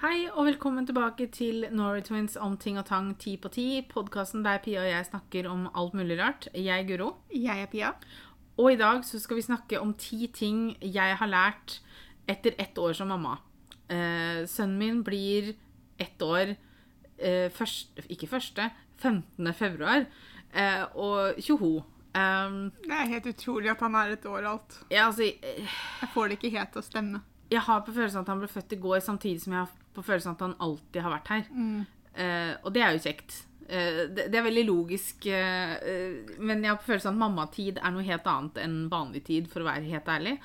Hei og velkommen tilbake til Norway Twins om ting og tang ti på ti. Podkasten der Pia og jeg snakker om alt mulig rart. Jeg er Guro. Jeg er Pia. Og i dag så skal vi snakke om ti ting jeg har lært etter ett år som mamma. Eh, sønnen min blir ett år eh, først, ikke første, 15. februar. Eh, og tjoho. Um, Det er helt utrolig at han er et år alt. ja, altså, eh, Jeg får det ikke helt til å stemme. jeg har på følelsen at han ble født i går, samtidig som jeg har på følelsen at han alltid har vært her. Eh, og det er jo kjekt. Eh, det, det er veldig logisk, eh, eh, men jeg har på følelsen at mammatid er noe helt annet enn vanlig tid, for å være helt ærlig.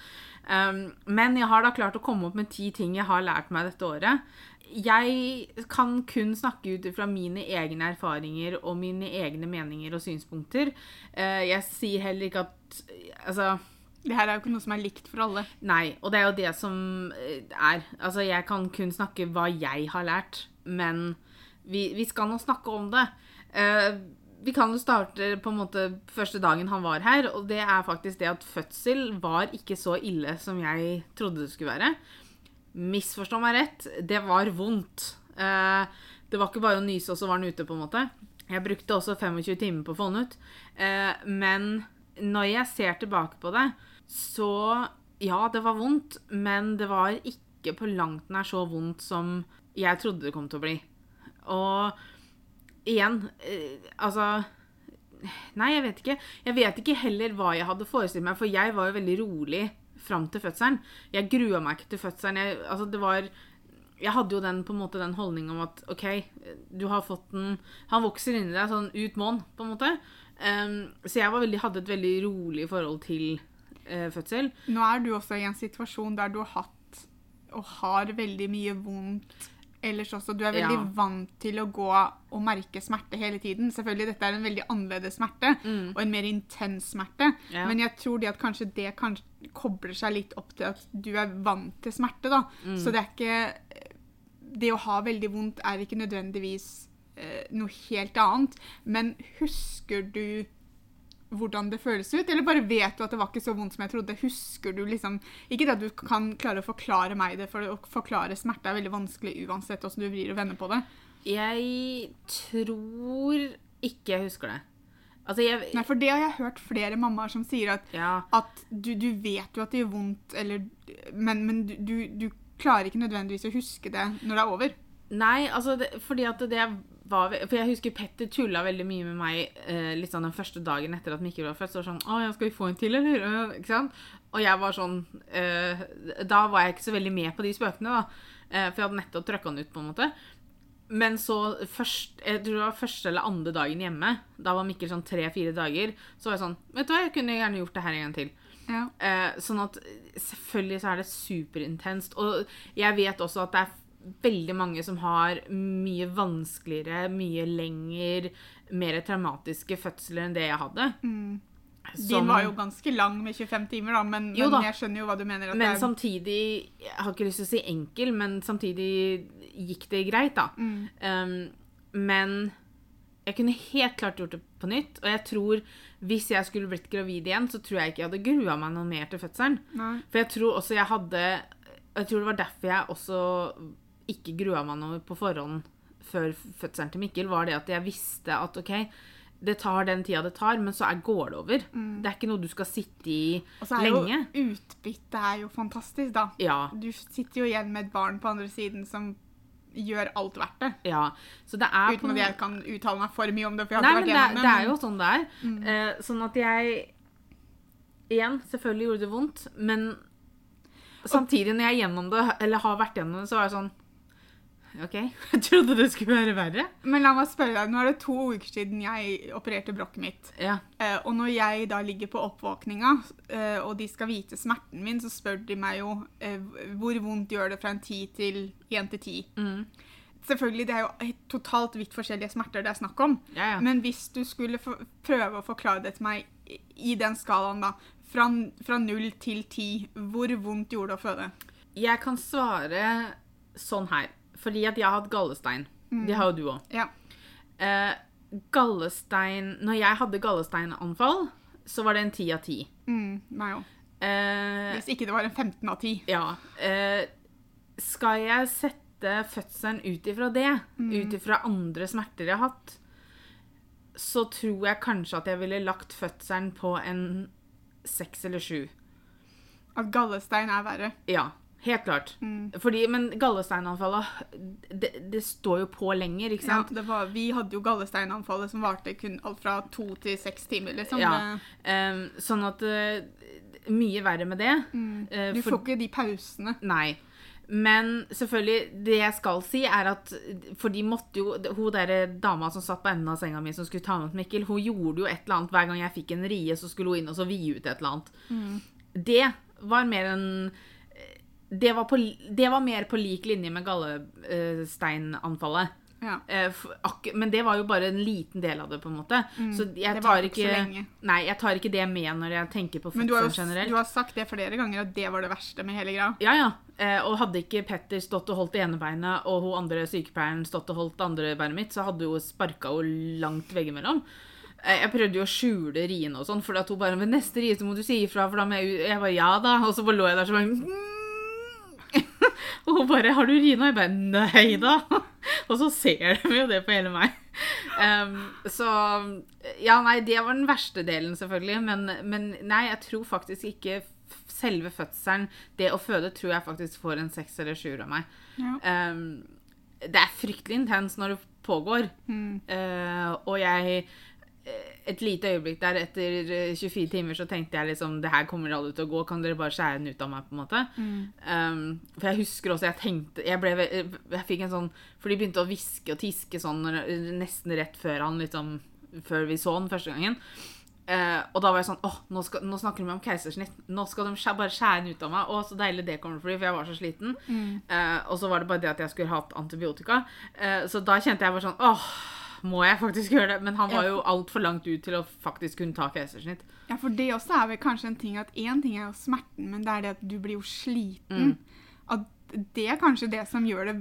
Um, men jeg har da klart å komme opp med ti ting jeg har lært meg dette året. Jeg kan kun snakke ut fra mine egne erfaringer og mine egne meninger og synspunkter. Eh, jeg sier heller ikke at Altså Det her er jo ikke noe som er likt for alle. Nei, og det er jo det som eh, er. Altså, jeg kan kun snakke hva jeg har lært, men vi, vi skal nå snakke om det. Eh, vi kan jo starte på en måte første dagen han var her, og det er faktisk det at fødsel var ikke så ille som jeg trodde det skulle være. Misforstå meg rett, det var vondt. Eh, det var ikke bare å nyse, og så var han ute, på en måte. Jeg brukte også 25 timer på å få han ut. Eh, men når jeg ser tilbake på det, så Ja, det var vondt, men det var ikke på langt nær så vondt som jeg trodde det kom til å bli. Og igjen eh, Altså Nei, jeg vet ikke. Jeg vet ikke heller hva jeg hadde forestilt meg, for jeg var jo veldig rolig fram til fødselen. Jeg grua meg ikke til fødselen. Jeg, altså, det var jeg hadde jo den, på en måte, den holdningen om at OK, du har fått den Han vokser inni deg sånn ut måned, på en måte. Um, så jeg veldig, hadde et veldig rolig forhold til eh, fødsel. Nå er du også i en situasjon der du har hatt og har veldig mye vondt ellers også. Du er veldig Ja. vant til å gå og merke smerte hele tiden. Selvfølgelig, dette er en veldig annerledes smerte, og en mer intens smerte. Ja. Men jeg tror det at kanskje det kanskje kobler seg litt opp til at du er vant til smerte, da. Så det er ikke Det å ha veldig vondt er ikke nødvendigvis eh, noe helt annet. Men husker du hvordan det føles ut, eller bare vet du at det var ikke så vondt som jeg trodde? Husker du liksom Ikke det at du kan klare å forklare meg det, for å forklare smerte er veldig vanskelig uansett hvordan du vrir og vender på det. Jeg tror ikke jeg husker det. Altså, jeg Nei, for det har jeg hørt flere mammaer som sier at, Ja. at du, du vet jo at det gjør vondt, eller, men, men du, du, du klarer ikke nødvendigvis å huske det når det er over. Nei, altså det, fordi at det var vi, For jeg husker Petter tulla veldig mye med meg eh, litt sånn den første dagen etter at Mikkel var født. Så var sånn 'Å ja, skal vi få en til, eller?' Ikke sant? Og jeg var sånn eh, Da var jeg ikke så veldig med på de spøkene, da. Eh, for jeg hadde nettopp trøkka den ut, på en måte. Men så først, jeg tror det var første eller andre dagen hjemme, da var Mikkel sånn tre-fire dager, så var jeg sånn Vet du hva, jeg kunne gjerne gjort det her en gang til. Ja. Eh, sånn at selvfølgelig så er det superintenst. Og jeg vet også at det er veldig mange som har mye vanskeligere, mye lenger, mer traumatiske fødsler enn det jeg hadde. Din var jo ganske lang med 25 timer, da, men, men da. jeg skjønner jo hva du mener. Men det er, samtidig Jeg har ikke lyst til å si enkel, men samtidig gikk det greit, da. Um, men jeg kunne helt klart gjort det på nytt. Og jeg tror hvis jeg skulle blitt gravid igjen, så tror jeg ikke jeg hadde grua meg noe mer til fødselen. Nei. For jeg tror også jeg hadde Jeg tror det var derfor jeg også ikke grua meg noe på forhånd før fødselen til Mikkel, var det at jeg visste at OK, det tar den tida det tar, men så er, går det over. Det er ikke noe du skal sitte i lenge. Og så er jo utbyttet er jo fantastisk, da. Ja. Du sitter jo igjen med et barn på andre siden som gjør alt verdt det. ja. Så det er Uten at jeg kan uttale meg for mye om det, for jeg har Nei, vært gjennom det Det er jo sånn det er. Eh, sånn at jeg Igjen, selvfølgelig gjorde det vondt, men samtidig når jeg gjennom det, eller har vært gjennom det, så var jeg sånn OK, jeg trodde det skulle være verre. Men la meg spørre deg, nå er det to uker siden jeg opererte brokket mitt. Ja. Eh, og når jeg da ligger på oppvåkninga, eh, og de skal vite smerten min, så spør de meg jo eh, hvor vondt gjør det fra en ti til én til ti. Mm. Selvfølgelig, det er jo totalt vidt forskjellige smerter det er snakk om. Ja, ja. Men hvis du skulle prøve å forklare det til meg i- i den skalaen, da, fra, fra null til ti, hvor vondt gjorde det å føde? Jeg kan svare sånn her. Fordi at jeg har hatt gallestein. Det har jo du òg. Ja. Eh, gallestein Når jeg hadde gallesteinanfall, så var det en ti av ti. Mm, meg òg. Eh, Hvis ikke det var en 15 av 10. ja. Eh, skal jeg sette fødselen ut ifra det, ut ifra andre smerter jeg har hatt, så tror jeg kanskje at jeg ville lagt fødselen på en seks eller sju. At gallestein er verre. Ja, helt klart. Mm. Fordi, men gallesteinanfallet, det, det står jo på lenger, ikke Ja, sant? det var, vi hadde jo gallesteinanfallet som varte kun alt fra to til seks timer, liksom. Ja. Um, sånn at uh, Mye verre med det. eh, Du for- får ikke de pausene. Nei. Men selvfølgelig, det jeg skal si, er at For de måtte jo Hun der dama som satt på enden av senga mi som skulle ta med Mikkel, hun gjorde jo et eller annet hver gang jeg fikk en rie, så skulle hun inn og så vie ut et eller annet. Det var mer en det var, på, det var mer på lik linje med gallesteinanfallet. Ja. Eh, Men det var jo bare en liten del av det, på en måte. Så jeg tar ikke nei, jeg tar ikke det med når jeg tenker på Men du har jo du har sagt det flere ganger, at det var det verste med hele greia. Ja, ja. Eh, og hadde ikke Petter stått og holdt det ene beinet, og hun andre sykepleieren stått og holdt det andre beinet mitt, så hadde hun sparka henne langt veggimellom. Eh, jeg prøvde jo å skjule riene og sånn, for da hun bare Ved neste rie så må du si ifra, for da må jeg ut Jeg bare ja da. Og så bare lå jeg der sånn Og hun bare 'Har du? Og jeg bare 'Nei da'. Og så ser de jo det på hele meg. Um, så Ja, nei, det var den verste delen, selvfølgelig. Men, men nei, jeg tror faktisk ikke selve fødselen, det å føde, tror jeg faktisk får en seks eller sjuer av meg. Ja. Um, det er fryktelig intens når det pågår. Mm. Uh, og jeg Et lite øyeblikk der etter eh, 24 timer så tenkte jeg liksom Det her kommer aldri til å gå. Kan dere bare skjære den ut av meg? på en måte? Um, for jeg husker også jeg tenkte Jeg, ble, jeg fikk en sånn For de begynte å hviske og tiske sånn nesten rett før han liksom Før vi så den første gangen. Uh, og da var jeg sånn åh, nå, skal, nå snakker de om keisersnitt. Nå skal de skjære, bare skjære den ut av meg. Å, så deilig det kommer til å bli, for jeg var så sliten. Eh, og så var det bare det at jeg skulle hatt antibiotika. Uh, så da kjente jeg bare sånn åh, må jeg faktisk gjøre det? Men han var jo altfor langt ut til å faktisk kunne ta keisersnitt. Ja, for det også er vel kanskje en ting at én ting er jo smerten, men det er det at du blir jo sliten. Mm. At det er kanskje det som gjør det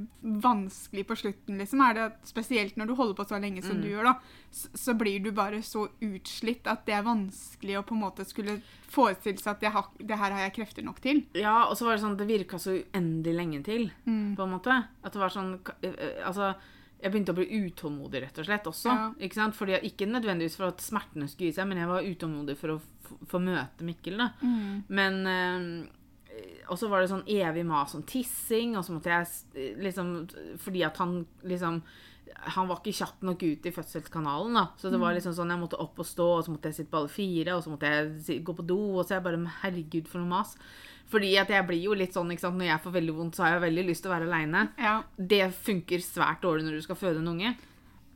vanskelig på slutten, liksom. Er det at spesielt når du holder på så lenge som Mm. du gjør, da, så, så blir du bare så utslitt at det er vanskelig å på en måte skulle forestille seg at det, har, det her har jeg krefter nok til. Ja, og så var det sånn, det virka så uendelig lenge til, Mm. på en måte. At det var sånn eh, eh, Altså, jeg begynte å bli utålmodig, rett og slett, også. Ja. Ikke sant? Fordi, ikke nødvendigvis for at smertene skulle gi seg, men jeg var utålmodig for å få møte Mikkel, da. Men eh, Og så var det sånn evig mas om tissing, og så måtte jeg liksom Fordi at han liksom han var ikke kjapp nok ut i fødselskanalen, da. Så det var liksom sånn, jeg måtte opp og stå, og så måtte jeg sitte på alle fire, og så måtte jeg gå på do, og så er jeg bare Herregud, for noe mas. Fordi at jeg blir jo litt sånn, ikke sant, når jeg får veldig vondt, så har jeg veldig lyst til å være aleine. Ja, Det funker svært dårlig når du skal føde en unge.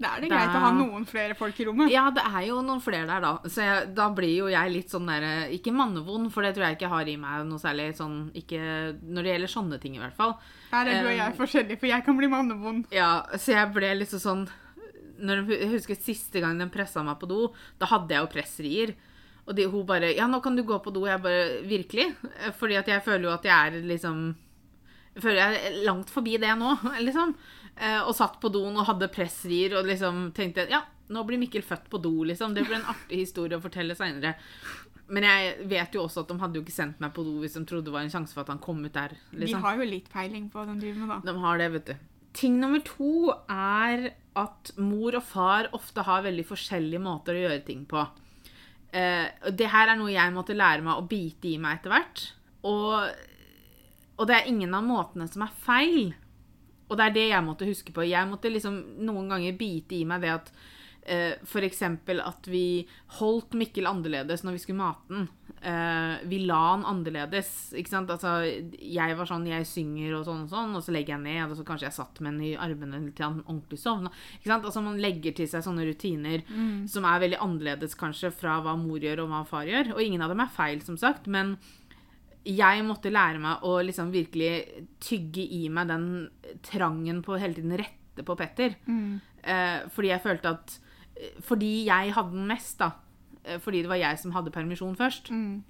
Da er det Da- greit å ha noen flere folk i rommet. Ja, det er jo noen flere der, da. Så jeg, da blir jo jeg litt sånn der Ikke mannevond, for det tror jeg ikke har i meg noe særlig sånn Ikke når det gjelder sånne ting, i hvert fall. Her er du og jeg forskjellige, for jeg kan bli mannevond. Ja, så jeg ble litt sånn når Jeg husker siste gang den pressa meg på do, da hadde jeg jo pressrier. Og de, hun bare 'Ja, nå kan du gå på do.' Jeg bare 'Virkelig?' Fordi at jeg føler jo at jeg er liksom Jeg føler jeg er langt forbi det nå, liksom. Eh, og satt på doen og hadde pressrier og liksom tenkte 'Ja, nå blir Mikkel født på do', liksom. Det blir en artig historie å fortelle seinere. Men jeg vet jo også at de hadde jo ikke sendt meg på do hvis de trodde det var en sjanse for at han kom ut der. De liksom. har jo litt peiling på hva de driver med, da. De har det, vet du. Ting nummer to er at mor og far ofte har veldig forskjellige måter å gjøre ting på. Og det her er noe jeg måtte lære meg å bite i meg etter hvert. Og, og det er ingen av måtene som er feil. Og det er det jeg måtte huske på. Jeg måtte liksom noen ganger bite i meg det at eh, for eksempel at vi holdt Mikkel annerledes når vi skulle mate den. Eh, vi la han annerledes. ikke sant? Altså, jeg var sånn, jeg synger og sånn og sånn, og så legger jeg ned, og så kanskje jeg satt med den i armene til han ordentlig sovna. Ikke sant? Altså, man legger til seg sånne rutiner som er veldig annerledes kanskje fra hva mor gjør og hva far gjør. Og ingen av dem er feil, som sagt, men jeg måtte lære meg å liksom virkelig tygge i meg den trangen på hele tiden rette på Petter. Eh, fordi jeg følte at Fordi jeg hadde den mest, da. eh, Fordi det var jeg som hadde permisjon først. Mm.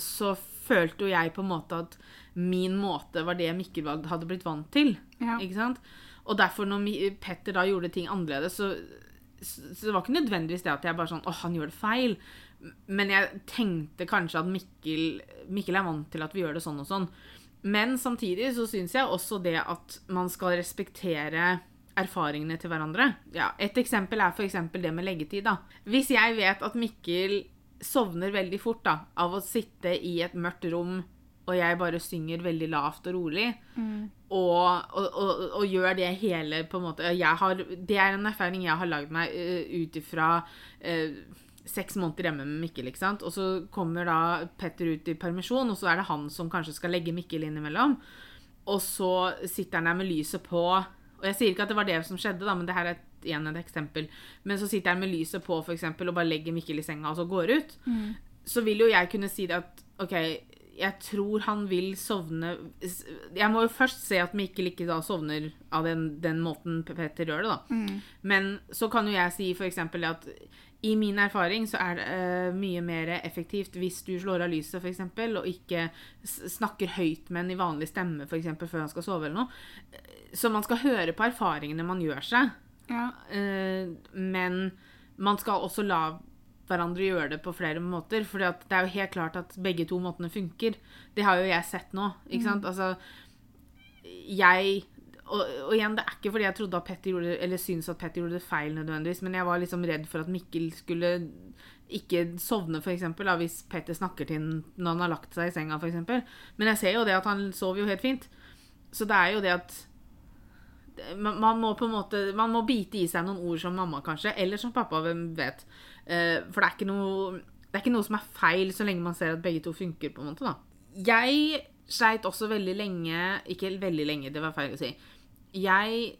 Så følte jo jeg på en måte at min måte var det Mikkel hadde blitt vant til. Ja. Ikke sant? Og derfor, når Petter da gjorde ting annerledes, så, så så det var ikke nødvendigvis det at jeg bare sånn Å, han gjør det feil. Men jeg tenkte kanskje at Mikkel, Mikkel er vant til at vi gjør det sånn og sånn. Men samtidig så syns jeg også det at man skal respektere erfaringene til hverandre. Ja, et eksempel er f.eks. det med leggetid. da. Hvis jeg vet at Mikkel sovner veldig fort da, av å sitte i et mørkt rom og jeg bare synger veldig lavt og rolig, og, og, og, og gjør det hele på en måte jeg har, Det er en erfaring jeg har lagd meg uh, ut ifra uh, seks måneder hjemme med Mikkel. ikke sant? Og så kommer da Petter ut i permisjon, og så er det han som kanskje skal legge Mikkel innimellom. Og så sitter han der med lyset på. Og jeg sier ikke at det var det som skjedde, da, men det her er et, igjen et eksempel. Men så sitter jeg med lyset på for eksempel, og bare legger Mikkel i senga og så går ut. Så vil jo jeg kunne si det at OK, jeg tror han vil sovne Jeg må jo først se at Mikkel ikke da sovner av den, den måten Petter gjør det, da. Men så kan jo jeg si eksempel at i min erfaring så er det uh, mye mer effektivt hvis du slår av lyset, for eksempel, og ikke snakker høyt med en i vanlig stemme for eksempel, før han skal sove eller noe. Så man skal høre på erfaringene man gjør seg. Ja. Uh, men man skal også la hverandre gjøre det på flere måter. For det er jo helt klart at begge to måtene funker. Det har jo jeg sett nå. ikke sant? Altså, jeg og, og igjen, det er ikke fordi jeg trodde at Petter gjorde, eller syntes at Petter gjorde det feil, nødvendigvis, men jeg var liksom redd for at Mikkel skulle ikke sovne, eksempel, hvis Petter snakker til ham når han har lagt seg i senga, eksempel. Men jeg ser jo det at han sover jo helt fint. Så det er jo det at man, man må på en måte Man må bite i seg noen ord som mamma, kanskje, eller som pappa, hvem vet. Eh, for det er ikke noe det er ikke noe som er feil, så lenge man ser at begge to funker. på en måte da. Jeg sleit også veldig lenge Ikke veldig lenge, det var feil å si. Jeg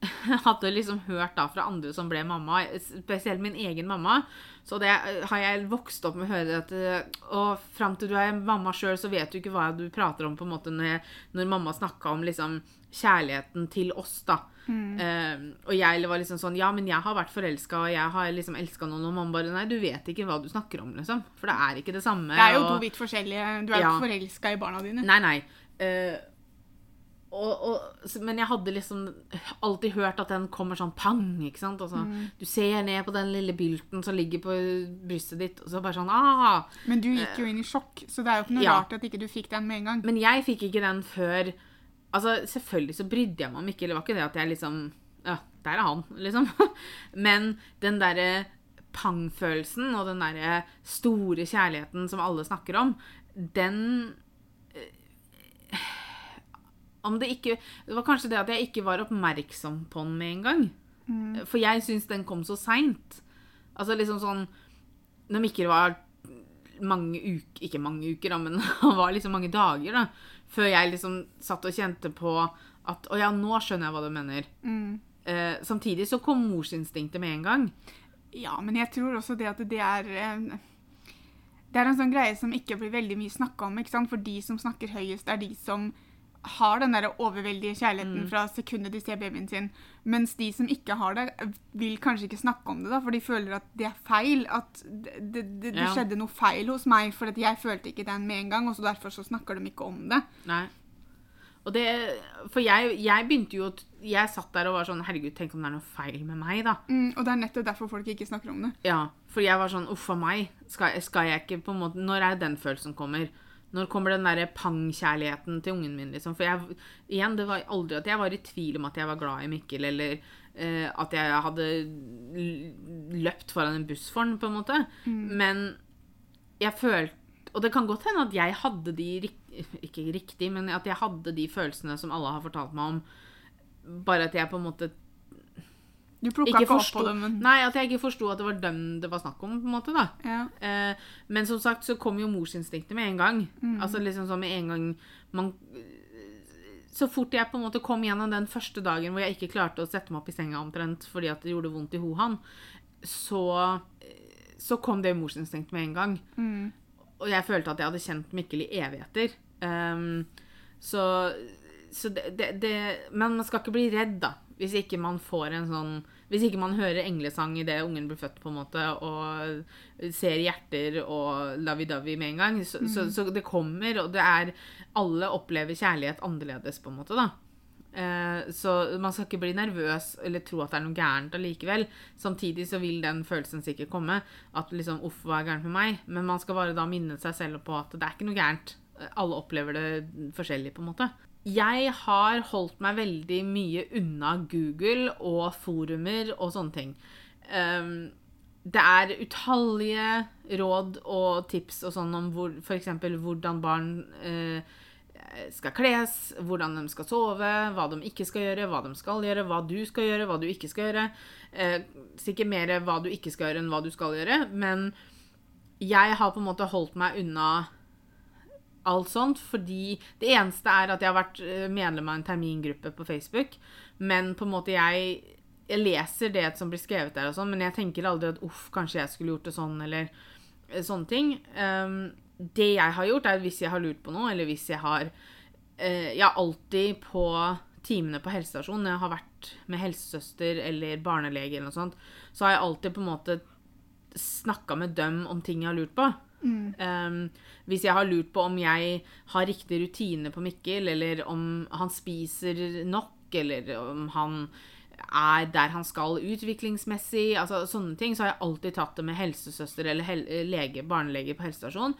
hadde liksom hørt da fra andre som ble mamma, spesielt min egen mamma. Så det har jeg vokst opp med å høre at Og fram til du er mamma sjøl, så vet du ikke hva du prater om på en måte når, når mamma snakka om liksom kjærligheten til oss, da. Eh, og jeg var liksom sånn Ja, men jeg har vært forelska, og jeg har liksom elska noen, og mamma bare Nei, du vet ikke hva du snakker om, liksom. For det er ikke det samme. Det er jo og- to vidt forskjellige Du er jo Ja. ikke forelska i barna dine. Nei, nei. Eh, og, og, men jeg hadde liksom alltid hørt at den kommer sånn pang, ikke sant? Altså, Du ser ned på den lille bylten som ligger på brystet ditt, og så bare sånn ah! Men du gikk jo inn i sjokk, så det er jo ikke noe Ja. rart at ikke du fikk den med en gang. Men jeg fikk ikke den før Altså, selvfølgelig så brydde jeg meg om ikke, det var ikke det at jeg liksom Ja, der er han, liksom. Men den derre pang-følelsen og den derre store kjærligheten som alle snakker om, den eh, det ikke Det var kanskje det at jeg ikke var oppmerksom på den med en gang. For jeg syns den kom så seint. Altså liksom sånn Når ikke var mange uker Ikke mange uker, da, men det var liksom mange dager, da. Før jeg liksom satt og kjente på at Å ja, nå skjønner jeg hva du mener. Mm. Eh, samtidig så kom morsinstinktet med en gang. Ja, men jeg tror også det at det er eh, Det er en sånn greie som ikke blir veldig mye snakka om. ikke sant? For de som snakker høyest, er de som har den der overveldige kjærligheten fra sekundet de ser babyen sin. Mens de som ikke har det, vil kanskje ikke snakke om det, da, for de føler at det er feil. At det, det, det, Ja. skjedde noe feil hos meg, for jeg følte ikke den med en gang. Og så derfor så snakker de ikke om det. Nei. Og det, for jeg, jeg begynte jo Jeg satt der og var sånn Herregud, tenk om det er noe feil med meg, da. Mm, og det er nettopp derfor folk ikke snakker om det. Ja, for jeg var sånn Uff a meg. Skal, skal jeg ikke på en måte Når er den følelsen kommer? Når kommer den derre pang-kjærligheten til ungen min, liksom? For jeg, igjen, det var aldri at jeg var i tvil om at jeg var glad i Mikkel, eller eh, at jeg hadde løpt foran en buss for ham, på en måte. Men jeg følte Og det kan godt hende at jeg hadde de Ikke riktig, men at jeg hadde de følelsene som alle har fortalt meg om. Bare at jeg på en måte Du plukka ikke opp på det, men Nei, at jeg ikke forsto at det var dem det var snakk om, på en måte, da. ja. Eh, men som sagt så kom jo morsinstinktet med en gang. Altså liksom sånn med en gang man Så fort jeg på en måte kom gjennom den første dagen hvor jeg ikke klarte å sette meg opp i senga omtrent fordi at det gjorde vondt i hohan, så, så kom det morsinstinktet med en gang. Mm. Og jeg følte at jeg hadde kjent Mikkel i evigheter. Um, så så det, det, det Men man skal ikke bli redd, da. Hvis ikke man får en sånn Hvis ikke man hører englesang idet ungen blir født, på en måte, og ser hjerter og lovey-dovey med en gang. Så, så, så det kommer, og det er Alle opplever kjærlighet annerledes, på en måte, da. Eh, så man skal ikke bli nervøs eller tro at det er noe gærent allikevel. Samtidig så vil den følelsen sikkert komme. At liksom, uff, hva er gærent med meg? Men man skal bare da minne seg selv på at det er ikke noe gærent. Alle opplever det forskjellig, på en måte. Jeg har holdt meg veldig mye unna Google og forumer og sånne ting. Um, det er utallige råd og tips og sånn om hvor, f.eks. hvordan barn eh, skal kles, hvordan de skal sove, hva de ikke skal gjøre, hva de skal gjøre, hva du skal gjøre, hva du ikke skal gjøre. Eh, sikkert mer hva du ikke skal gjøre, enn hva du skal gjøre. Men jeg har på en måte holdt meg unna alt sånt, fordi det eneste er at jeg har vært eh, medlem av en termingruppe på Facebook, men på en måte jeg jeg leser det som blir skrevet der, og sånn, men jeg tenker aldri at uff, kanskje jeg skulle gjort det sånn, eller eh, sånne ting. Um, det jeg har gjort, er hvis jeg har lurt på noe, eller hvis jeg har uh, Jeg har alltid på timene på helsestasjonen, når jeg har vært med helsesøster eller barnelege eller noe sånt, så har jeg alltid på en måte snakka med dem om ting jeg har lurt på. Mm. Um, hvis jeg har lurt på om jeg har riktig rutine på Mikkel, eller om han spiser nok, eller om han er der han skal utviklingsmessig, altså sånne ting, så har jeg alltid tatt det med helsesøster eller hel lege, barnelege på helsestasjon.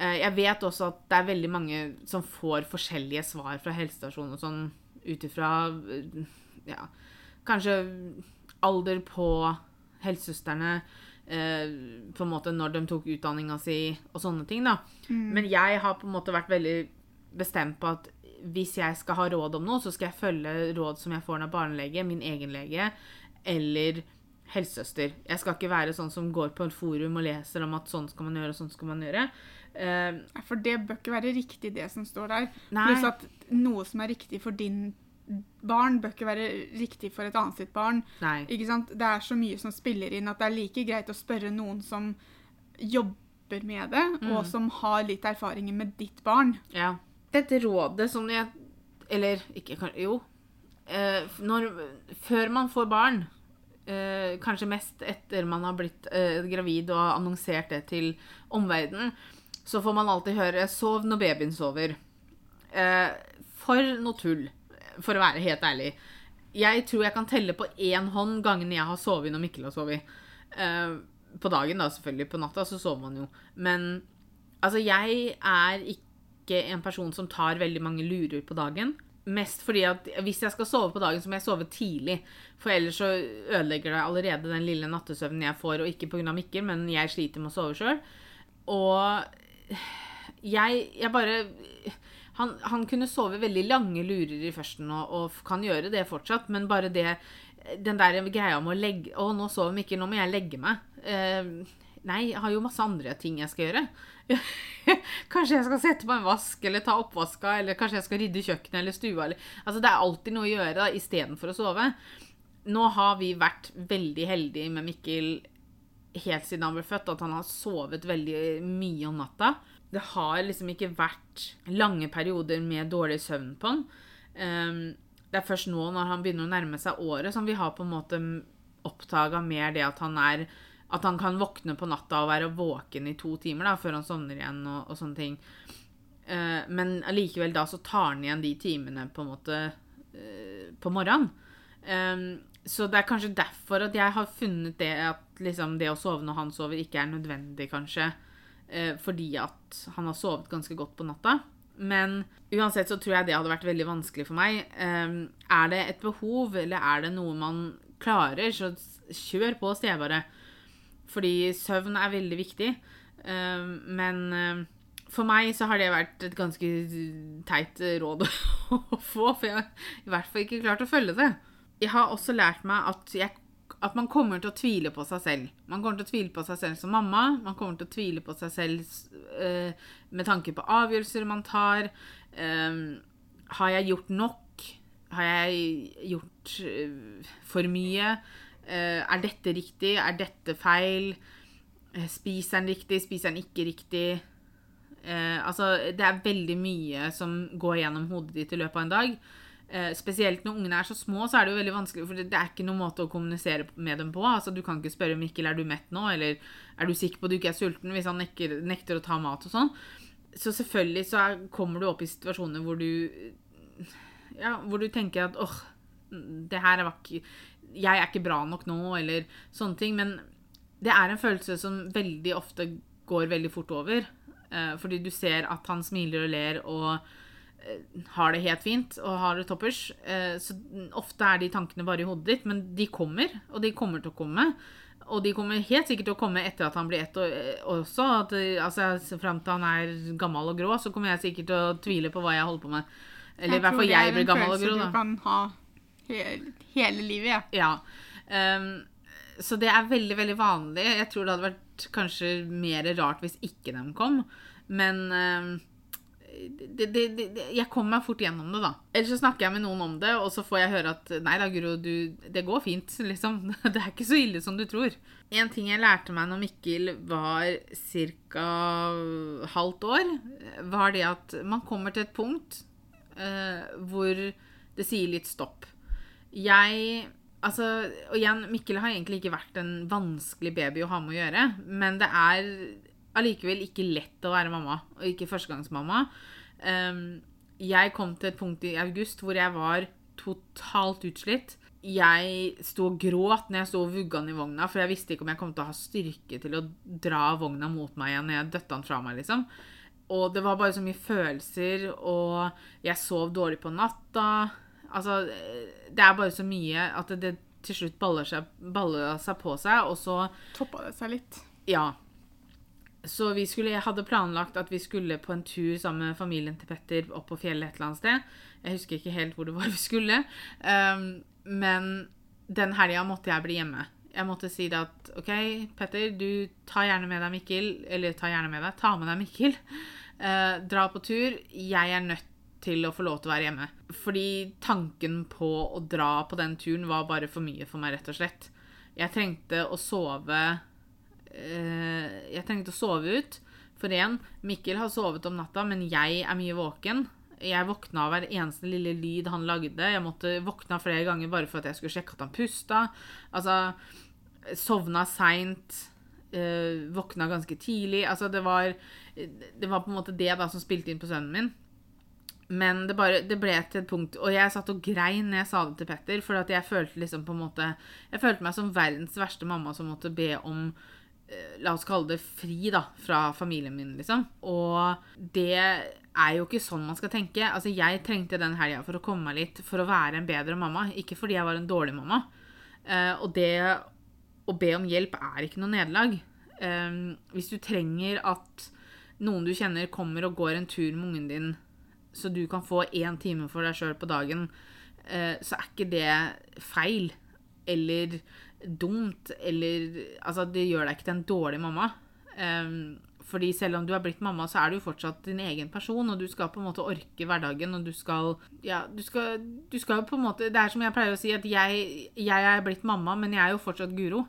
Eh, jeg vet også at det er veldig mange som får forskjellige svar fra helsestasjonen og sånn ut ifra eh, ja, kanskje alder på helsesøstrene, på en måte når de tok utdanninga si og sånne ting, da. Mm. Men jeg har på en måte vært veldig bestemt på at hvis jeg skal ha råd om noe, så skal jeg følge råd som jeg får av barnelege, min egen lege eller helsesøster. Jeg skal ikke være sånn som går på et forum og leser om at sånn skal man gjøre, og sånn skal man gjøre. Uh, for det bør ikke være riktig, det som står der. Nei. Pluss at noe som er riktig for din barn, bør ikke være riktig for et annet sitt barn. Nei. Ikke sant? Det er så mye som spiller inn at det er like greit å spørre noen som jobber med det, mm. og som har litt erfaringer med ditt barn. Ja dette rådet som jeg Eller ikke Jo. Eh, når, før man får barn, eh, kanskje mest etter man har blitt eh, gravid og annonsert det til omverdenen, så får man alltid høre 'sov når babyen sover'. Eh, for noe tull, for å være helt ærlig. Jeg tror jeg kan telle på én hånd gangene jeg har sovet når Mikkel har sovet. Uh, på dagen, da, selvfølgelig. På natta så sover man jo. Men altså, jeg er ikke en person som tar veldig mange lurer på dagen. Mest fordi at hvis jeg skal sove på dagen, så må jeg sove tidlig. For ellers så ødelegger det allerede den lille nattesøvnen jeg får, og ikke pga. Mikkel, men jeg sliter med å sove sjøl. Og jeg, jeg bare han, han, kunne sove veldig lange lurer i førsten, og, og, kan gjøre det fortsatt, men bare det Den der greia om å legge Å, nå sover Mikkel, nå må jeg legge meg. Eh, nei, jeg har jo masse andre ting jeg skal gjøre. kanskje jeg skal sette på en vask eller ta oppvaska, eller kanskje jeg skal rydde kjøkkenet eller stua. Eller, altså, det er alltid noe å gjøre da, istedenfor å sove. Nå har vi vært veldig heldige med Mikkel helt siden han ble født, at han har sovet veldig mye om natta. Det har liksom ikke vært lange perioder med dårlig søvn på han. Um, det er først nå, når han begynner å nærme seg året, som vi har på en måte oppdaga mer det at han er at han kan våkne på natta og være våken i to timer da, før han sovner igjen. og, og sånne ting. Uh, men allikevel da så tar han igjen de timene på en måte uh, på morgenen. Um, så det er kanskje derfor at jeg har funnet det at liksom, det å sove når han sover, ikke er nødvendig, kanskje. Uh, fordi at han har sovet ganske godt på natta. Men uansett så tror jeg det hadde vært veldig vanskelig for meg. Um, er det et behov, eller er det noe man klarer, så kjør på, sier jeg bare. Fordi søvn er veldig viktig. Uh, men uh, for meg så har det vært et ganske teit råd å få, for jeg har i hvert fall ikke klart å følge det. Jeg har også lært meg at, jeg, at, man kommer til å tvile på seg selv. Man kommer til å tvile på seg selv som mamma. Man kommer til å tvile på seg selv eh, med tanke på avgjørelser man tar. har jeg gjort nok? Har jeg gjort for mye? Uh, er dette riktig? Er dette feil? Uh, spiser den riktig? Spiser den ikke riktig? Uh, altså, det er veldig mye som går gjennom hodet ditt i løpet av en dag. Spesielt når ungene er så små, så er det jo veldig vanskelig, for det er ikke noen måte å kommunisere med dem på. Altså, du kan ikke spørre Mikkel er du mett nå, eller er du sikker på at du ikke er sulten, hvis han nekter, nekter å ta mat og sånn. Så selvfølgelig så er, kommer du opp i situasjoner hvor du ja, hvor du tenker at åh, det her var ikke 'jeg er ikke bra nok nå', eller sånne ting. Men det er en følelse som veldig ofte går veldig fort over. Eh, fordi du ser at han smiler og ler og eh, har det helt fint og har det toppers. Eh, så ofte er de tankene bare i hodet ditt, men de kommer, og de kommer til å komme. Og de kommer helt sikkert til å komme etter at han blir ett eh, også. At, eh, altså, Fram til han er gammel og grå, så kommer jeg sikkert til å tvile på hva jeg holder på med. Eller i hvert fall jeg blir gammel og grå, Jeg tror Det er en følelse du kan ha hele, livet, ja. Ja. Um, så det er veldig, veldig vanlig. Jeg tror det hadde vært kanskje mer rart hvis ikke de kom. Men ehm, det, det, det, jeg kommer meg fort gjennom det, da. Eller så snakker jeg med noen om det, og så får jeg høre at nei da, Guro, det går fint, liksom. Det er ikke så ille som du tror. En ting jeg lærte meg når Mikkel var ca. halvt år, var det at man kommer til et punkt eh, hvor det sier litt stopp. Jeg Altså, og igjen, Mikkel har egentlig ikke vært en vanskelig baby å ha med å gjøre, men det er allikevel ikke lett å være mamma, og ikke førstegangsmamma. Um, jeg kom til et punkt i august hvor jeg var totalt utslitt. Jeg sto og gråt når jeg sto og vugga den i vogna, for jeg visste ikke om jeg kom til å ha styrke til å dra vogna mot meg igjen når jeg døtta han fra meg, liksom. Og det var bare så mye følelser, og jeg sov dårlig på natta. Altså, det er bare så mye at det, det til slutt baller seg, baller seg på seg, og så Toppa det seg litt. Ja. Så vi skulle, jeg hadde planlagt at vi skulle på en tur sammen med familien til Petter opp på fjellet et eller annet sted. Jeg husker ikke helt hvor det var vi skulle. Um, men den helga måtte jeg bli hjemme. Jeg måtte si det at OK, Petter, du tar gjerne med deg Mikkel. Eller ta gjerne med deg, ta med deg Mikkel. Uh, dra på tur. Jeg er nødt til å få lov til å være hjemme. Fordi tanken på å dra på den turen var bare for mye for meg, rett og slett. Jeg trengte å sove Jeg trengte å sove ut. For igjen, Mikkel har sovet om natta, men jeg er mye våken. Jeg våkna av hver eneste lille lyd han lagde. Jeg måtte våkna flere ganger bare for at jeg skulle sjekke at han pusta. Altså, sovna seint. Uh, våkna ganske tidlig. Altså, det var, det var på en måte det da som spilte inn på sønnen min. Men det, bare, det ble til et punkt Og jeg satt og grein når jeg sa det til Petter. For at jeg følte liksom på en måte Jeg følte meg som verdens verste mamma som måtte be om eh, La oss kalle det fri da, fra familien min, liksom. Og det er jo ikke sånn man skal tenke. Altså, Jeg trengte den helga for å komme meg litt, for å være en bedre mamma. Ikke fordi jeg var en dårlig mamma. Uh, og det å be om hjelp er ikke noe nederlag. Um, hvis du trenger at noen du kjenner, kommer og går en tur med ungen din, så du kan få én time for deg sjøl på dagen, uh, så er ikke det feil eller dumt eller Altså, det gjør deg ikke til en dårlig mamma. Um, fordi selv om du er blitt mamma, så er du jo fortsatt din egen person, og du skal på en måte orke hverdagen, og du skal Ja, du skal, jo på en måte Det er som jeg pleier å si, at jeg, jeg er blitt mamma, men jeg er jo fortsatt Guro.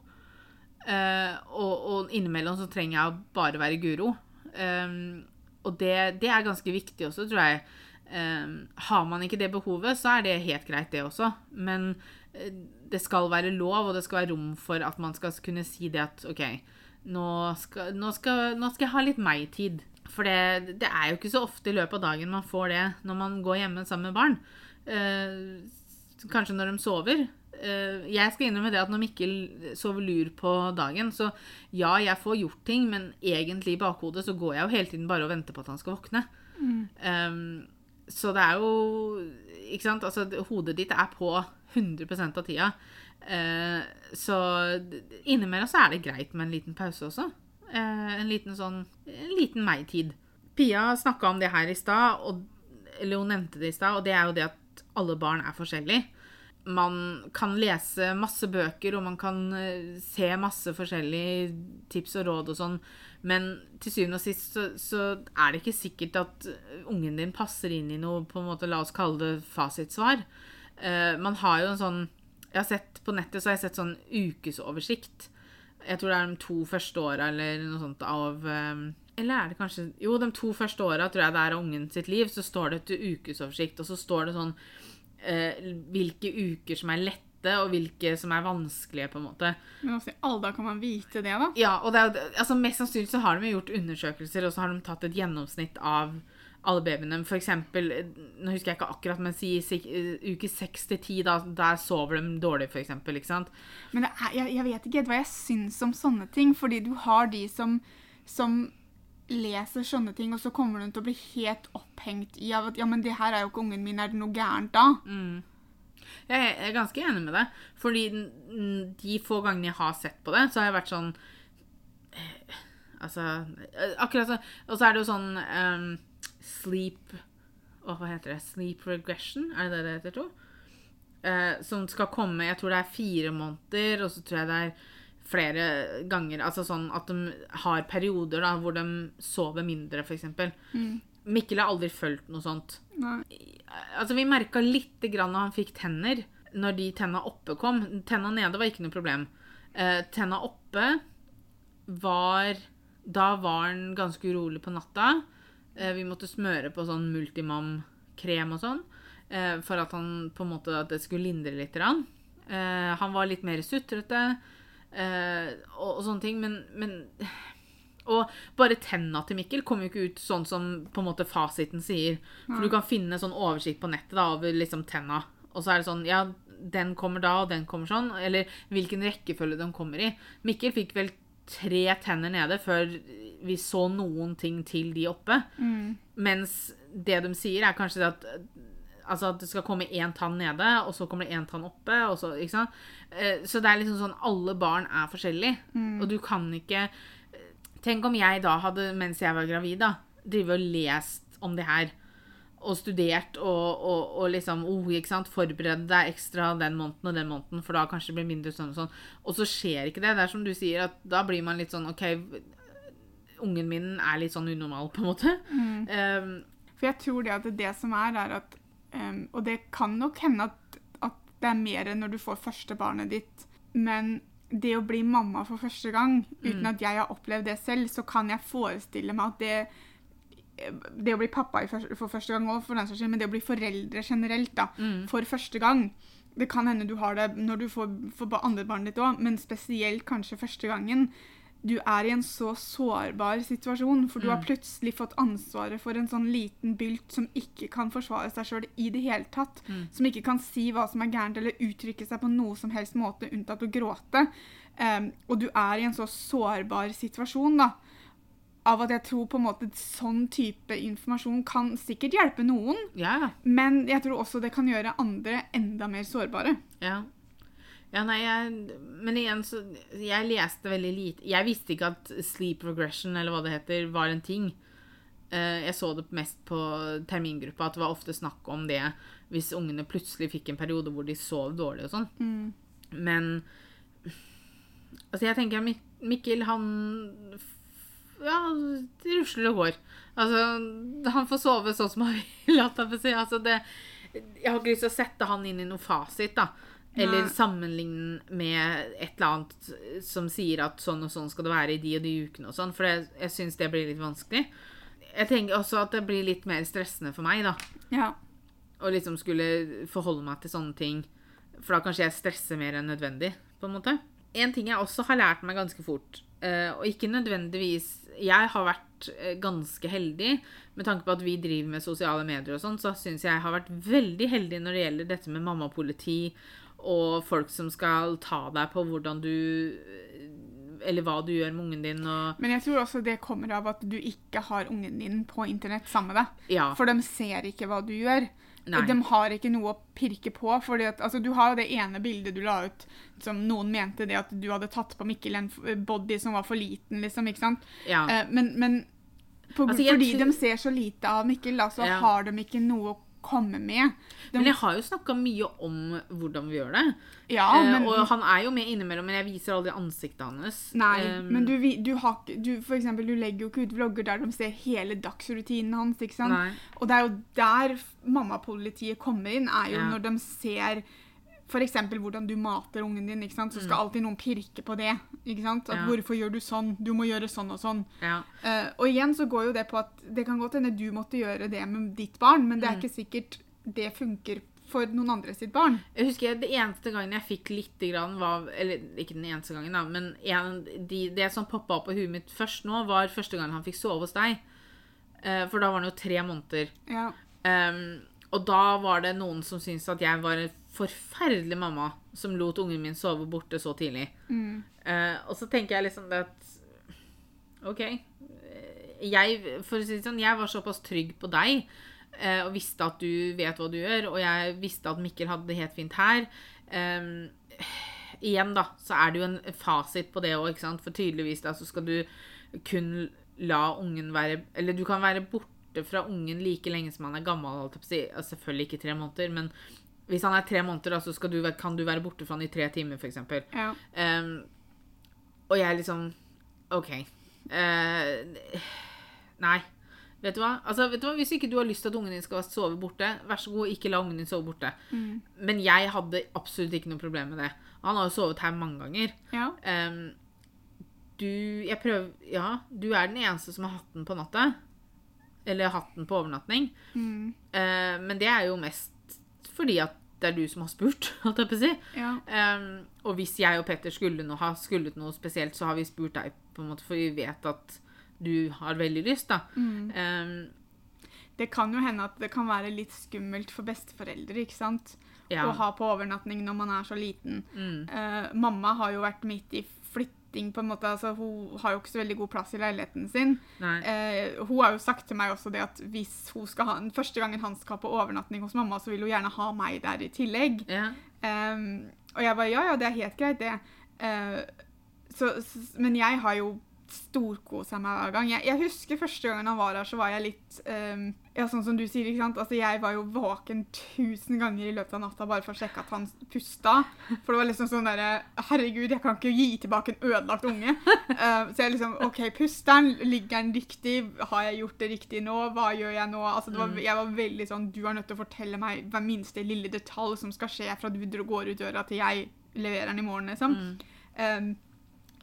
Uh, og, og innimellom så trenger jeg å bare være Guro. Um, og det, det er ganske viktig også, tror jeg. Um, har man ikke det behovet, så er det helt greit, det også. Men eh, det skal være lov, og det skal være rom for at man skal kunne si det at OK, nå skal, nå skal, nå skal jeg ha litt meg-tid. For det, det, er jo ikke så ofte i løpet av dagen man får det når man går hjemme sammen med barn. Eh, kanskje når de sover. Eh, jeg skal innrømme det at når Mikkel sover lur på dagen, så ja, jeg får gjort ting, men egentlig i bakhodet så går jeg jo hele tiden bare og venter på at han skal våkne. Mm. Eh, så det er jo Ikke sant? Altså, hodet ditt er på 100 av tida. Eh, så innimellom så er det greit med en liten pause også. Eh, en liten sånn En liten meg-tid. Pia snakka om det her i stad, eller hun nevnte det i stad, og det er jo det at alle barn er forskjellige. Man kan lese masse bøker, og man kan eh, se masse forskjellige tips og råd og sånn, men til syvende og sist så, så er det ikke sikkert at ungen din passer inn i noe, på en måte, la oss kalle det fasitsvar. Eh, man har jo en sånn Jeg har sett på nettet så har jeg sett sånn ukesoversikt. Jeg tror det er de to første åra eller noe sånt av um, Eller er det kanskje Jo, de to første åra tror jeg det er av ungen sitt liv, så står det et ukesoversikt, og så står det sånn uh, hvilke uker som er lette, og hvilke som er vanskelige, på en måte. Men i alle dager kan man vite det, da? Ja, og det er, altså Mest sannsynlig så har de gjort undersøkelser, og så har de tatt et gjennomsnitt av alle babyene. For eksempel, eh, nå husker jeg ikke akkurat, men si eh, uke 6 til 10, da, der sover de dårlig, for eksempel. Ikke sant? Men er, jeg, jeg vet ikke hva jeg syns om sånne ting, fordi du har de som, som leser sånne ting, og så kommer hun til å bli helt opphengt i av at ja, men det her er jo ikke ungen min, er det noe gærent da? Mm. Jeg er ganske enig med deg. Fordi de få gangene jeg har sett på det, så har jeg vært sånn eh, Altså Akkurat så Og så er det jo sånn ehm, sleep Å, hva heter det? Sleep regression? Er det det det heter, tro? Eh, som skal komme Jeg tror det er fire måneder, og så tror jeg det er flere ganger Altså sånn at de har perioder da hvor de sover mindre, f.eks. Mm. Mikkel har aldri følt noe sånt. Nei. Altså, vi merka lite grann når han fikk tenner, når de tenna oppe kom. Tenna nede var ikke noe problem. Eh, tenna oppe var Da var han ganske urolig på natta. Eh, vi måtte smøre på sånn Multimam-krem og sånn. Eh, for at han på en måte at det skulle lindre litt. Eh, han var litt mer sutrete og, sånne ting. Men, men og bare tenna til Mikkel kom jo ikke ut sånn som på en måte fasiten sier. For du kan finne sånn oversikt på nettet da, over liksom tenna. Og så er det sånn Ja, den kommer da, og den kommer sånn. Eller hvilken rekkefølge den kommer i. Mikkel fikk vel tre tenner nede før vi så noen ting til de oppe. Mm. Mens det de sier, er kanskje at Altså at det skal komme én tann nede, og så kommer det én tann oppe. Og så? Eh, så det er liksom sånn Alle barn er forskjellige. Og du kan ikke Tenk om jeg da hadde, mens jeg var gravid, da, drevet og lest om det her. Og studert og, og, og liksom oh? Forberedt deg ekstra den måneden og den måneden, for da kanskje det blir mindre sånn og sånn. Og så skjer ikke det. Det er som du sier, at da blir man litt sånn OK, ungen min er litt sånn unormal, på en måte. Um, For jeg tror det at det som er, er at um, Og det kan nok hende at, at det er mer enn når du får første barnet ditt, men det å bli mamma for første gang, uten at jeg har opplevd det selv, så kan jeg forestille meg at det det å bli pappa for første gang òg, men det å bli foreldre generelt da, for første gang Det kan hende du har det når du får, får andre barnet ditt òg, men spesielt kanskje første gangen. Du er i en så sårbar situasjon, for du har plutselig fått ansvaret for en sånn liten bylt som ikke kan forsvare seg sjøl i det hele tatt. Som ikke kan si hva som er gærent, eller uttrykke seg på noe som helst måte unntatt å gråte. Um, og du er i en så sårbar situasjon, da av at jeg tror på en måte sånn type informasjon kan sikkert hjelpe noen, Yeah. men jeg tror også det kan gjøre andre enda mer sårbare. ja. Ja, nei, jeg, men igjen så Jeg leste veldig lite Jeg visste ikke at sleep regression, eller hva det heter, var en ting. Eh, jeg så det mest på termingruppa, at det var ofte snakk om det hvis ungene plutselig fikk en periode hvor de sov dårlig og sånn. Men Altså, jeg tenker Mik Mikkel, han Ja, det rusler og går. Altså, han får sove sånn som han vil. Altså, det Jeg har ikke lyst til å sette han inn i noe fasit, da. Eller sammenligne med et eller annet som sier at sånn og sånn skal det være i de og de ukene og sånn, for jeg, jeg syns det blir litt vanskelig. Jeg tenker også at det blir litt mer stressende for meg, da. Ja. Å liksom skulle forholde meg til sånne ting. For da kanskje jeg stresser mer enn nødvendig, på en måte. En ting jeg også har lært meg ganske fort, eh, og ikke nødvendigvis Jeg har vært eh, ganske heldig med tanke på at vi driver med sosiale medier og sånn, så syns jeg har vært veldig heldig når det gjelder dette med mammapoliti og folk som skal ta deg på hvordan du Eller hva du gjør med ungen din og Men jeg tror også det kommer av at du ikke har ungen din på internett sammen med deg. Ja. For de ser ikke hva du gjør. Nei. De har ikke noe å pirke på. Fordi at, altså, du har jo det ene bildet du la ut som noen mente det at du hadde tatt på Mikkel en body som var for liten, liksom. ikke sant? Ja. Eh, men men på, Altså, fordi de ser så lite av Mikkel, da, så Ja. har de ikke noe å komme med. De, Men jeg har jo snakka mye om hvordan vi gjør det. ja, Eh, men, og han er jo med innimellom, men jeg viser aldri ansiktet hans. Nei, um, men du, du, har, du, for eksempel, du legger jo ikke ut vlogger der de ser hele dagsrutinen hans. ikke sant? Nei. Og det er jo der mammapolitiet kommer inn, er jo Ja. når de ser f.eks. hvordan du mater ungen din. ikke sant? Så skal alltid noen pirke på det. ikke sant? At Mm. Ja. 'Hvorfor gjør du sånn? Du må gjøre sånn og sånn'. Ja. Uh, og igjen så går jo det på at det kan godt hende du måtte gjøre det med ditt barn, men det Mm. er ikke sikkert det funker for noen andre sitt barn. Jeg husker Det eneste gangen jeg fikk lite grann var Eller ikke den eneste gangen, da, men en, de, det som poppa opp på huet mitt først nå, var første gang han fikk sove hos deg. Uh, for da var han jo tre måneder. Ja. Um, og da var det noen som syntes at jeg var forferdelig mamma som lot ungen min sove borte så tidlig. Mm. Eh, og så tenker jeg liksom det at OK. eh, jeg, for å si det sånn, jeg var såpass trygg på deg eh, og visste at du vet hva du gjør, og jeg visste at Mikkel hadde det helt fint her. Ehm, igjen, da, så er det jo en fasit på det òg, ikke sant. For tydeligvis da, så skal du kun la ungen være Eller du kan være borte fra ungen like lenge som han er gammel. Selvfølgelig ikke tre måneder, men hvis han er tre måneder, da, så skal du, kan du være borte fra han i tre timer, f.eks. Ja. Um, og jeg liksom OK. Uh, nei. Vet du? Altså, vet du hva? Hvis ikke du har lyst til at ungen din skal sove borte, vær så god, ikke la ungen din sove borte. Men jeg hadde absolutt ikke noe problem med det. Han har jo sovet her mange ganger. ja. Um, du Jeg prøver Ja, du er den eneste som har hatt den på natta. Eller hatt den på overnatting. Mm. Uh, men det er jo mest fordi at det er du som har spurt, holdt jeg på å si. ja. Um, og hvis jeg og Petter skulle nå ha skullet noe spesielt, så har vi spurt deg, på en måte, for vi vet at du har veldig lyst, da. Mm. Um, Det kan jo hende at det kan være litt skummelt for besteforeldre, ikke sant? ja. Å ha på overnatting når man er så liten. Mm. Uh, mamma har jo vært midt i flytting, på en måte. Altså, hun har jo ikke så veldig god plass i leiligheten sin. Eh, hun har jo sagt til meg også det at hvis hun skal ha, den første gangen han skal på overnatting hos mamma, så vil hun gjerne ha meg der i tillegg. Ja. Ehm, og jeg bare ja, ja, det er helt greit, det. Eh, så, så, men jeg har jo storkosa meg hver gang. Jeg, jeg husker første gangen han var her, så var jeg litt ehm, Ja, sånn som du sier, ikke sant. Altså, jeg var jo våken tusen ganger i løpet av natta bare for å sjekke at han pusta. For det var liksom sånn derre Herregud, jeg kan ikke gi tilbake en ødelagt unge. Uh, så jeg liksom OK, puster han? Ligger han riktig? Har jeg gjort det riktig nå? Hva gjør jeg nå? Altså, det var, Mm. jeg var veldig sånn Du er nødt til å fortelle meg hver minste lille detalj som skal skje fra du går ut døra til jeg leverer den i morgen, liksom. Mm. Um,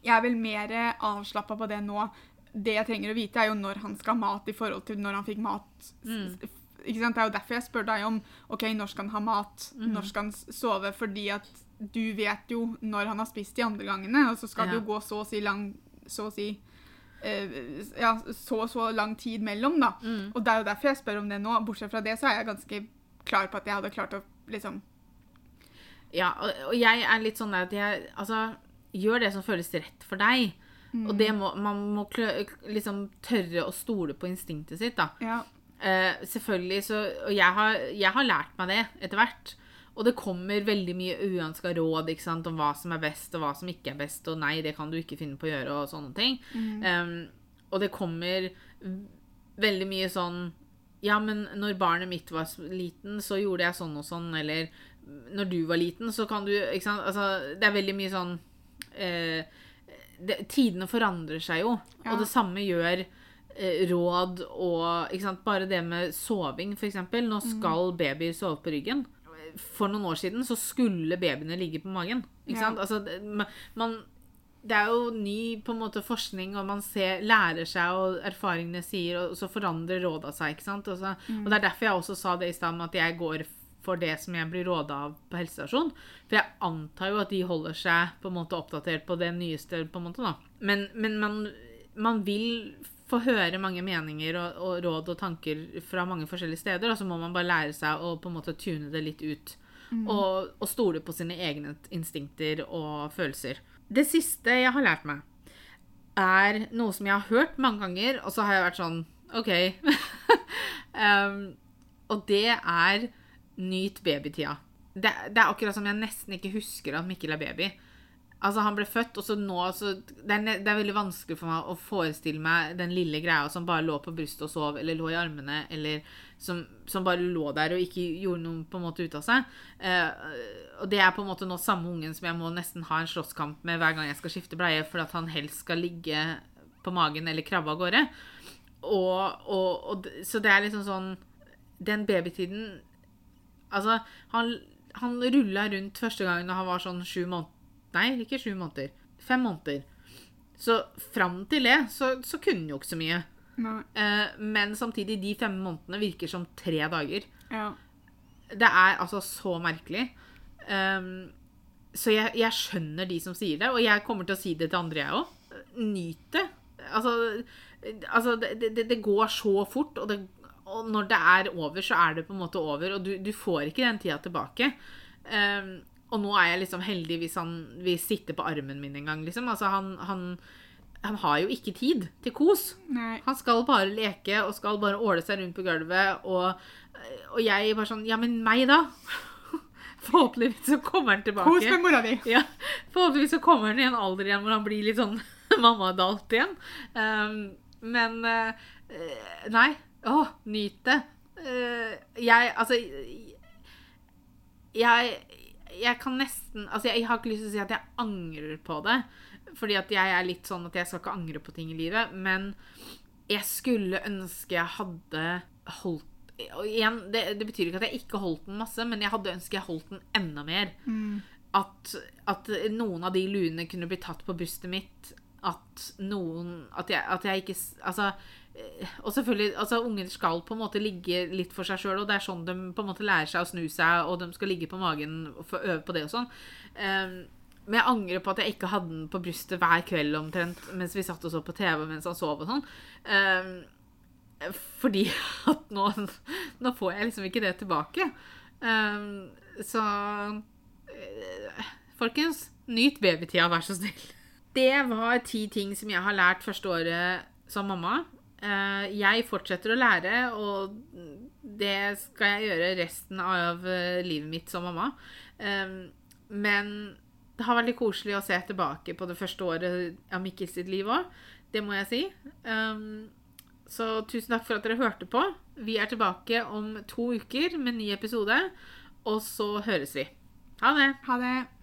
jeg er vel mer avslappa på det nå. Det jeg trenger å vite, er jo når han skal ha mat i forhold til når han fikk mat. Mm. Ikke sant? Det er jo derfor jeg spør deg om ok, når skal han ha mat, Mm. når skal han sove. Fordi at du vet jo når han har spist de andre gangene, og så skal det jo gå så å si lang Så å si eh, ja, så og så lang tid mellom, da. Mm. Og det er jo derfor jeg spør om det nå. Bortsett fra det så er jeg ganske klar på at jeg hadde klart å liksom Ja, og, og jeg er litt sånn at jeg Altså, gjør det som føles rett for deg. Og det må, man må liksom tørre å stole på instinktet sitt, da. Ja. Eh, selvfølgelig så Og jeg har, jeg har lært meg det etter hvert. Og det kommer veldig mye uønska råd ikke sant, om hva som er best, og hva som ikke er best, og nei, det kan du ikke finne på å gjøre, og sånne ting. Um, og det kommer veldig mye sånn Ja, men når barnet mitt var liten, så gjorde jeg sånn og sånn, eller når du var liten, så kan du Ikke sant. Altså, det er veldig mye sånn eh, det, Tidene forandrer seg jo, Ja. og det samme gjør eh, råd og ikke sant? Bare det med soving, f.eks. Nå skal babyer sove på ryggen. For noen år siden så skulle babyene ligge på magen. Ikke Ja. Altså, man, det er jo ny på en måte forskning, og man ser, lærer seg, og erfaringene sier, og så forandrer råda seg. ikke sant? Og, så, og Det er derfor jeg også sa det i stad, at jeg går for det som jeg blir råda av på helsestasjon. For jeg antar jo at de holder seg på en måte oppdatert på det nyeste. på en måte da. Men, men man, man vil få høre mange meninger og, og råd og tanker fra mange forskjellige steder, og så må man bare lære seg å på en måte tune det litt ut. Og, og stole på sine egne instinkter og følelser. Det siste jeg har lært meg, er noe som jeg har hørt mange ganger, og så har jeg vært sånn OK. um, og det er nyt babytida. Det, det er akkurat som jeg nesten ikke husker at Mikkel er baby. Altså, han ble født, og så nå så det, er, det er veldig vanskelig for meg å forestille meg den lille greia som bare lå på brystet og sov, eller lå i armene, eller som, som bare lå der og ikke gjorde noe på en måte ut av seg. Eh, og det er på en måte nå samme ungen som jeg må nesten ha en slåsskamp med hver gang jeg skal skifte bleie, for at han helst skal ligge på magen eller krabbe av gårde. Og, og, og, så det er liksom sånn Den babytiden Altså, han, han rulla rundt første gangen da han var sånn sju måneder Nei, ikke sju måneder. Fem måneder. Så fram til det så, så kunne han jo ikke så mye. Eh, men samtidig, de fem månedene virker som tre dager. Ja. Det er altså så merkelig. Um, så jeg, jeg skjønner de som sier det, og jeg kommer til å si det til andre, jeg òg. Nyt det. Altså, altså det, det, det går så fort, og, det, og når det er over, så er det på en måte over, og du, du får ikke den tida tilbake. Um, og nå er jeg liksom heldig hvis han vil sitte på armen min en gang, liksom. Altså, han, han han har jo ikke tid til kos. Nei. Han skal bare leke og skal bare åle seg rundt på gulvet. Og, og jeg bare sånn Ja, men meg, da? Forhåpentligvis så kommer han tilbake. Kos med mora di. Ja, Forhåpentligvis så kommer han i en alder igjen hvor han blir litt sånn mammadalt igjen. Um, men uh, Nei. Å, nyt det. Eh, jeg Altså Jeg Jeg kan nesten Altså, jeg, har ikke lyst til å si at jeg angrer på det. Fordi at jeg er litt sånn at jeg skal ikke angre på ting i livet. Men jeg skulle ønske jeg hadde holdt og igjen, det, det betyr ikke at jeg ikke holdt den masse, men jeg hadde ønsket jeg holdt den enda mer. At, at noen av de luene kunne bli tatt på brystet mitt. At noen At jeg, at jeg ikke Altså Og selvfølgelig, altså unger skal på en måte ligge litt for seg sjøl, og det er sånn de på en måte lærer seg å snu seg, og de skal ligge på magen og øve på det og sånn. Um, men jeg angrer på at jeg ikke hadde den på brystet hver kveld omtrent mens vi satt og så på TV mens han sov og sånn. Um, fordi at nå, nå får jeg liksom ikke det tilbake. Um, så eh, Folkens, nyt babytida, vær så snill. Det var ti ting som jeg har lært første året som mamma. Eh, jeg fortsetter å lære, og det skal jeg gjøre resten av eh, livet mitt som mamma. Um, men det har vært litt koselig å se tilbake på det første året av Mikkels sitt liv òg. Det må jeg si. Um, så tusen takk for at dere hørte på. Vi er tilbake om to uker med en ny episode. Og så høres vi. Ha det. Ha det.